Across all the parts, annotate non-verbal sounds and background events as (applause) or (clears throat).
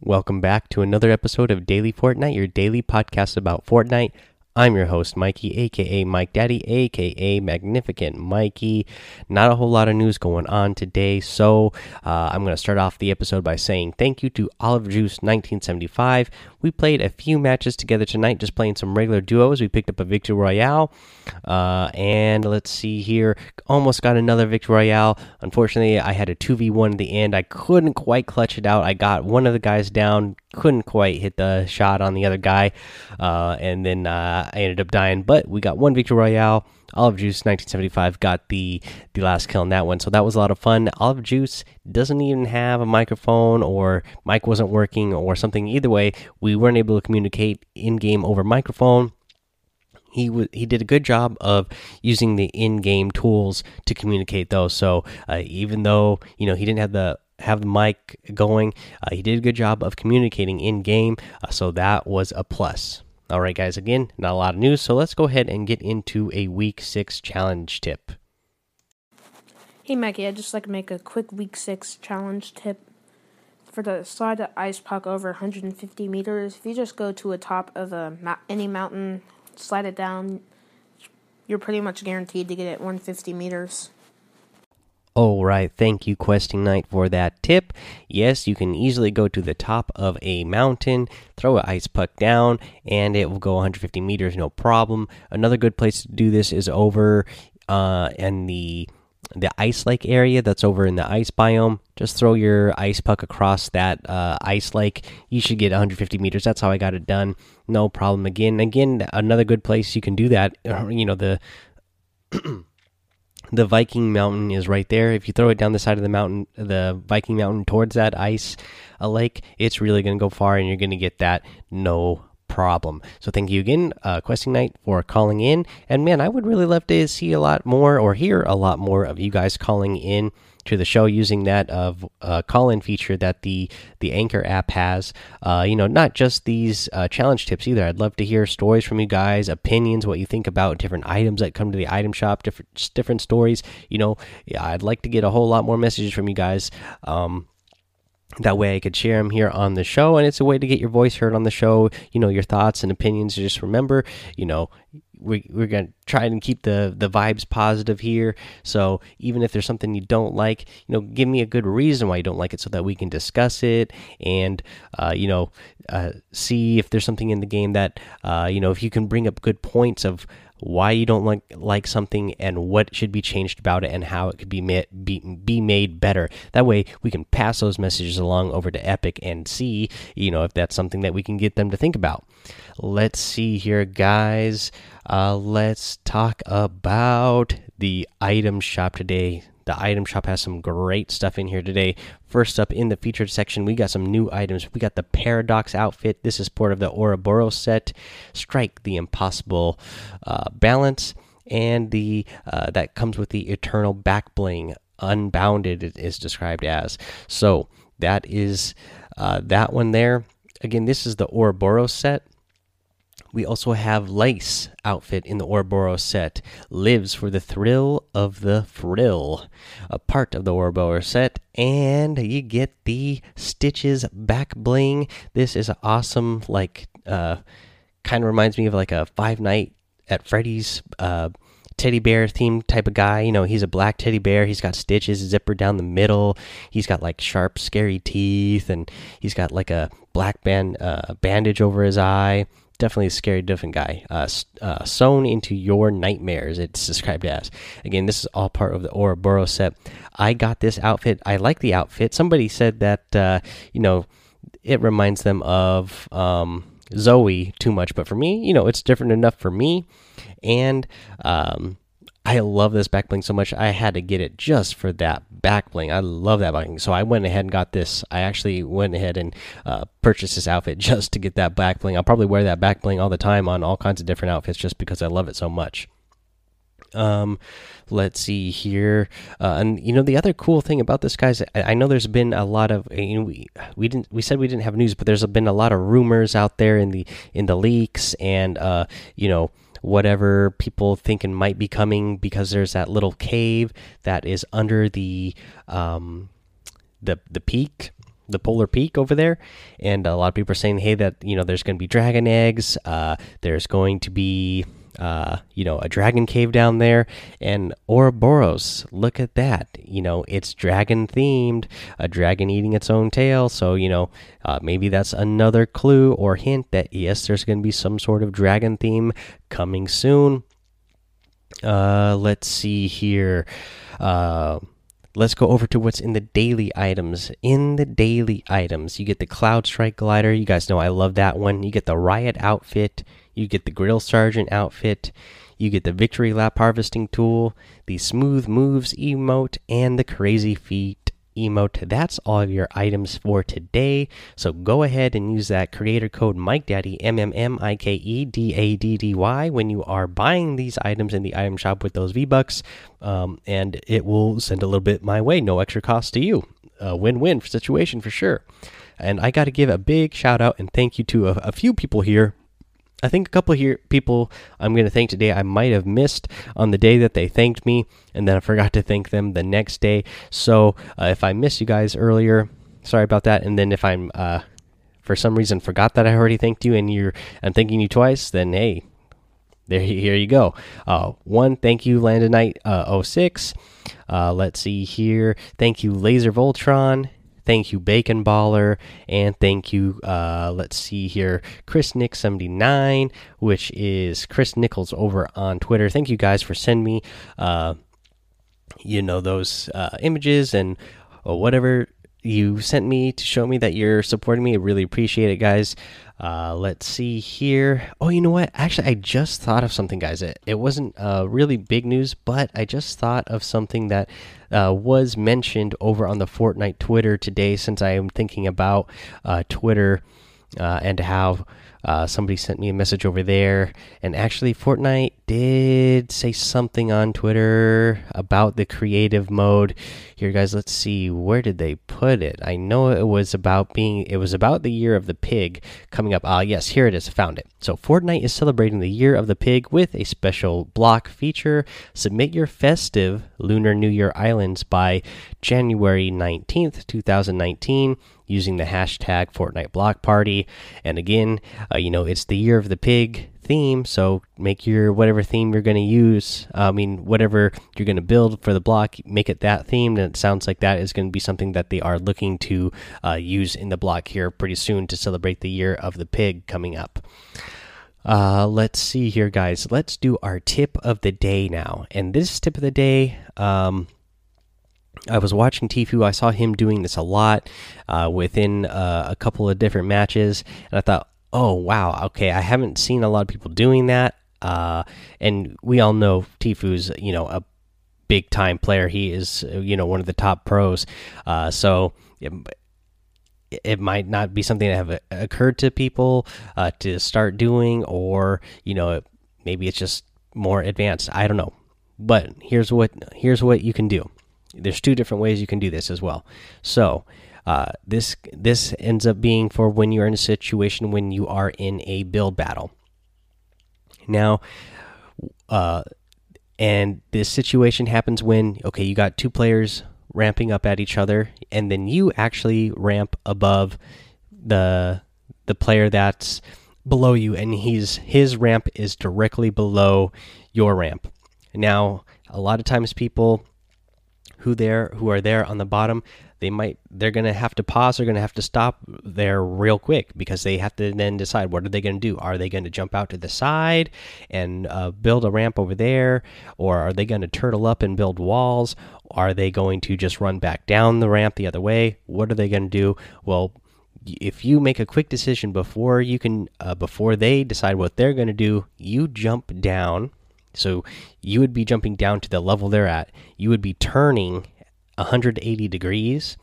Welcome back to another episode of Daily Fortnite, your daily podcast about Fortnite. I'm your host, Mikey, aka Mike Daddy, aka Magnificent Mikey. Not a whole lot of news going on today, so uh, I'm going to start off the episode by saying thank you to Olive Juice 1975. We played a few matches together tonight, just playing some regular duos. We picked up a Victory Royale, uh, and let's see here, almost got another Victory Royale. Unfortunately, I had a 2v1 at the end. I couldn't quite clutch it out. I got one of the guys down, couldn't quite hit the shot on the other guy, uh, and then uh, I ended up dying. But we got one Victory Royale. Olive Juice 1975 got the the last kill on that one, so that was a lot of fun. Olive Juice doesn't even have a microphone, or mic wasn't working, or something. Either way, we weren't able to communicate in game over microphone. He was he did a good job of using the in-game tools to communicate those. So uh, even though you know he didn't have the have the mic going, uh, he did a good job of communicating in game. Uh, so that was a plus. All right, guys, again, not a lot of news, so let's go ahead and get into a week six challenge tip. Hey, Maggie, I'd just like to make a quick week six challenge tip. For the slide the ice puck over 150 meters, if you just go to a top of a any mountain, slide it down, you're pretty much guaranteed to get it 150 meters. All right, thank you, Questing Knight, for that tip. Yes, you can easily go to the top of a mountain, throw an ice puck down, and it will go 150 meters, no problem. Another good place to do this is over uh, in the the ice lake area that's over in the ice biome. Just throw your ice puck across that uh, ice lake. You should get 150 meters. That's how I got it done. No problem. Again, again, another good place you can do that. You know the. (clears throat) the Viking Mountain is right there. If you throw it down the side of the mountain, the Viking Mountain towards that ice a lake, it's really going to go far, and you're going to get that no problem. So thank you again, uh, Questing Knight, for calling in. And man, I would really love to see a lot more or hear a lot more of you guys calling in to the show using that of uh, call-in feature that the the Anchor app has. Uh, you know, not just these uh, challenge tips either. I'd love to hear stories from you guys, opinions, what you think about different items that come to the item shop, different different stories. You know, yeah, I'd like to get a whole lot more messages from you guys. Um, that way I could share them here on the show and it's a way to get your voice heard on the show you know your thoughts and opinions just remember you know we, we're going to try and keep the the vibes positive here. So even if there's something you don't like you know give me a good reason why you don't like it so that we can discuss it and uh, you know uh, see if there's something in the game that uh, you know if you can bring up good points of why you don't like like something and what should be changed about it and how it could be made be, be made better. That way we can pass those messages along over to epic and see you know if that's something that we can get them to think about. Let's see here guys uh, let's talk about the item shop today the item shop has some great stuff in here today. First up in the featured section, we got some new items. We got the Paradox outfit. This is part of the Ouroboros set. Strike the Impossible uh, Balance, and the uh, that comes with the Eternal Back Bling. Unbounded it is described as. So that is uh, that one there. Again, this is the Ouroboros set. We also have Lace outfit in the Ouroboros set. Lives for the thrill of the frill. A part of the Ouroboros set. And you get the Stitches back bling. This is awesome. Like, uh, kind of reminds me of like a Five Night at Freddy's uh, teddy bear themed type of guy. You know, he's a black teddy bear. He's got stitches, zipper down the middle. He's got like sharp, scary teeth, and he's got like a black band uh, bandage over his eye definitely a scary, different guy. Uh, uh, sewn into your nightmares, it's described as. Again, this is all part of the Ouroboros set. I got this outfit. I like the outfit. Somebody said that, uh, you know, it reminds them of um, Zoey too much, but for me, you know, it's different enough for me. And, um, I love this back bling so much. I had to get it just for that back bling. I love that bling. So I went ahead and got this. I actually went ahead and uh, purchased this outfit (laughs) just to get that back bling. I'll probably wear that back bling all the time on all kinds of different outfits just because I love it so much. Um, let's see here, uh, and you know the other cool thing about this, guys. I, I know there's been a lot of you know, we we didn't we said we didn't have news, but there's been a lot of rumors out there in the in the leaks, and uh, you know whatever people thinking might be coming because there's that little cave that is under the um, the the peak the polar peak over there. And a lot of people are saying hey that you know there's going to be dragon eggs uh, there's going to be uh, you know, a dragon cave down there, and Ouroboros. Look at that. You know, it's dragon themed, a dragon eating its own tail. So, you know, uh, maybe that's another clue or hint that yes, there's going to be some sort of dragon theme coming soon. Uh, let's see here. Uh, let's go over to what's in the daily items. In the daily items, you get the Cloud Strike glider. You guys know I love that one. You get the Riot outfit. You get the Grill Sergeant outfit. You get the Victory Lap harvesting tool, the Smooth Moves emote, and the Crazy Feet emote. That's all of your items for today. So go ahead and use that creator code MikeDaddy M M M I K E D A D D Y when you are buying these items in the item shop with those V Bucks, um, and it will send a little bit my way, no extra cost to you. A win-win situation for sure. And I got to give a big shout out and thank you to a, a few people here I think a couple of here people I'm going to thank today I might have missed on the day that they thanked me, and then I (laughs) forgot to thank them the next day. So uh, if I missed you guys earlier, sorry about that. And then if I'm uh, for some reason forgot that I already thanked you and you're I'm thanking you twice, then hey, there here you go. Uh, one, thank you, Landon Knight uh, 06. Uh, let's see here. Thank you, Laser Voltron. Thank you, Bacon Baller, and thank you. Uh, let's see here, Chris Nick seventy nine, which is Chris Nichols over on Twitter. Thank you guys for sending me, uh, you know, those uh, images and uh, whatever you sent me to show me that you're supporting me. I really appreciate it, guys. Uh, let's see here. Oh, you know what? Actually, I just thought of something, guys. It, it wasn't uh, really big news, but I just thought of something that uh, was mentioned over on the Fortnite Twitter today since I am thinking about uh, Twitter uh, and how uh, somebody sent me a message over there, and actually, Fortnite did say something on Twitter about the creative mode. Here, guys, let's see where did they put it. I know it was about being. It was about the year of the pig coming up. Ah, yes, here it is. Found it. So, Fortnite is celebrating the year of the pig with a special block feature. Submit your festive Lunar New Year islands by January nineteenth, two thousand nineteen using the hashtag Fortnite Block Party. And again, uh, you know, it's the year of the pig theme, so make your whatever theme you're going to use. I mean, whatever you're going to build for the block, make it that theme. And it sounds like that is going to be something that they are looking to uh, use in the block here pretty soon to celebrate the year of the pig coming up. Uh, let's see here, guys. Let's do our tip of the day now. And this tip of the day, um, I was watching Tfue. I saw him doing this a lot uh, within uh, a couple of different matches, and I thought, oh wow, okay, I haven't seen a lot of people doing that. Uh, and we all know Tfue's, you know, a big time player. He is, you know, one of the top pros. Uh, so. It, it might not be something that have occurred to people uh, to start doing, or you know, maybe it's just more advanced. I don't know, but here's what here's what you can do there's two different ways you can do this as well. So uh, this this ends up being for when you're in a situation when you are in a build battle. Now, uh, and this situation happens when okay, you got two players ramping up at each other, and then you actually ramp above the the player that's below you, and he's his ramp is directly below your ramp. Now, a lot of times people who there who are there on the bottom they might they're going to have to pause they're going to have to stop there real quick because they have to then decide what are they going to do? Are they going to jump out to the side and uh, build a ramp over there? Or are they going to turtle up and build walls? Are they going to just run back down the ramp the other way? What are they going to do? Well if you make a quick decision before you can uh, before they decide what they're going to do you jump down. So you would be jumping down to the level they're at. You would be turning 180 degrees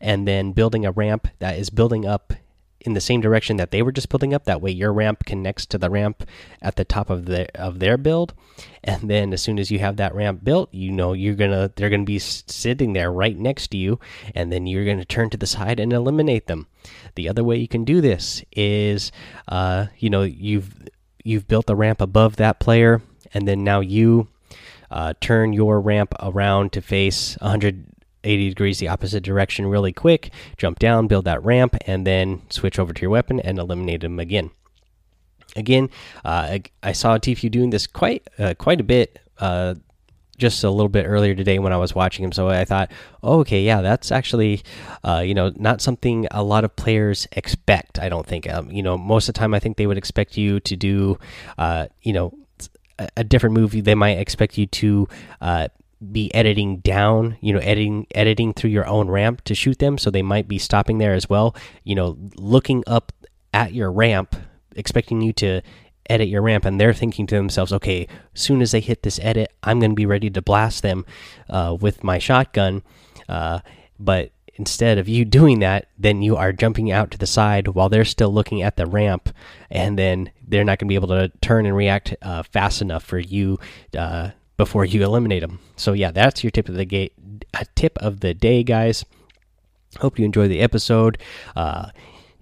and then building a ramp that is building up in the same direction that they were just building up. That way, your ramp connects to the ramp at the top of the of their build, and then as soon as you have that ramp built, you know you're gonna they're gonna be sitting there right next to you, and then you're gonna turn to the side and eliminate them. The other way you can do this is, uh, you know, you've you've built the ramp above that player and then now you uh, turn your ramp around to face 180 degrees the opposite direction really quick, jump down, build that ramp, and then switch over to your weapon and eliminate them again. Again, uh, I, I, saw Tfue doing this quite uh, quite a bit uh, just a little bit earlier today when I was watching him. So I thought, oh, okay, yeah, that's actually, uh, you know, not something a lot of players expect. I don't think. Um, you know, most of the time, I think they would expect you to do, uh, you know, a, different movie. They might expect you to. Uh, be editing down, you know, editing editing through your own ramp to shoot them, so they might be stopping there as well. You know, looking up at your ramp, expecting you to edit your ramp and they're thinking to themselves okay soon as they hit this edit i'm going to be ready to blast them uh, with my shotgun uh, but instead of you doing that then you are jumping out to the side while they're still looking at the ramp and then they're not going to be able to turn and react uh, fast enough for you uh, before you eliminate them so yeah that's your tip of the gate tip of the day guys. Hope you enjoy the episode. Uh,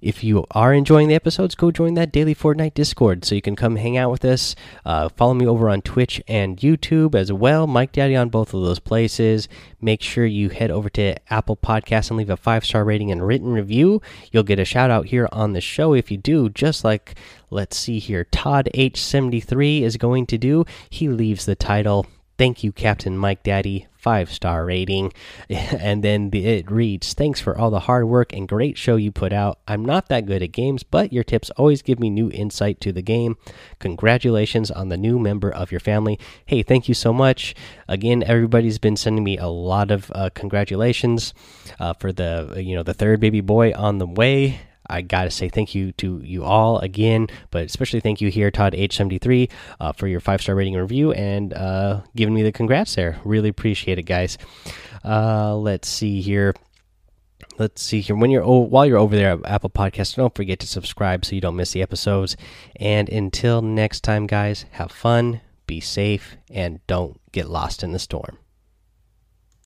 if you are enjoying the episodes, go join that daily Fortnite Discord so you can come hang out with us. Uh, follow me over on Twitch and YouTube as well. Mike Daddy on both of those places. Make sure you head over to Apple Podcasts and leave a five star rating and written review. You'll get a shout out here on the show if you do, just like, let's see here, Todd H73 is going to do. He leaves the title Thank you, Captain Mike Daddy. Five star rating. (laughs) And then the, it reads Thanks for all the hard work and great show you put out. I'm not that good at games, but your tips always give me new insight to the game. Congratulations on the new member of your family. Hey, thank you so much. Again, everybody's been sending me a lot of uh, congratulations uh, for the you know the third baby boy on the way. I gotta say thank you to you all again, but especially thank you here, Todd H73, uh, for your five star rating and review and uh, giving me the congrats there. Really appreciate it, guys. Uh, let's see here. Let's see here. When you're while you're over there at Apple Podcasts, don't forget to subscribe so you don't miss the episodes. And until next time, guys, have fun, be safe, and don't get lost in the storm.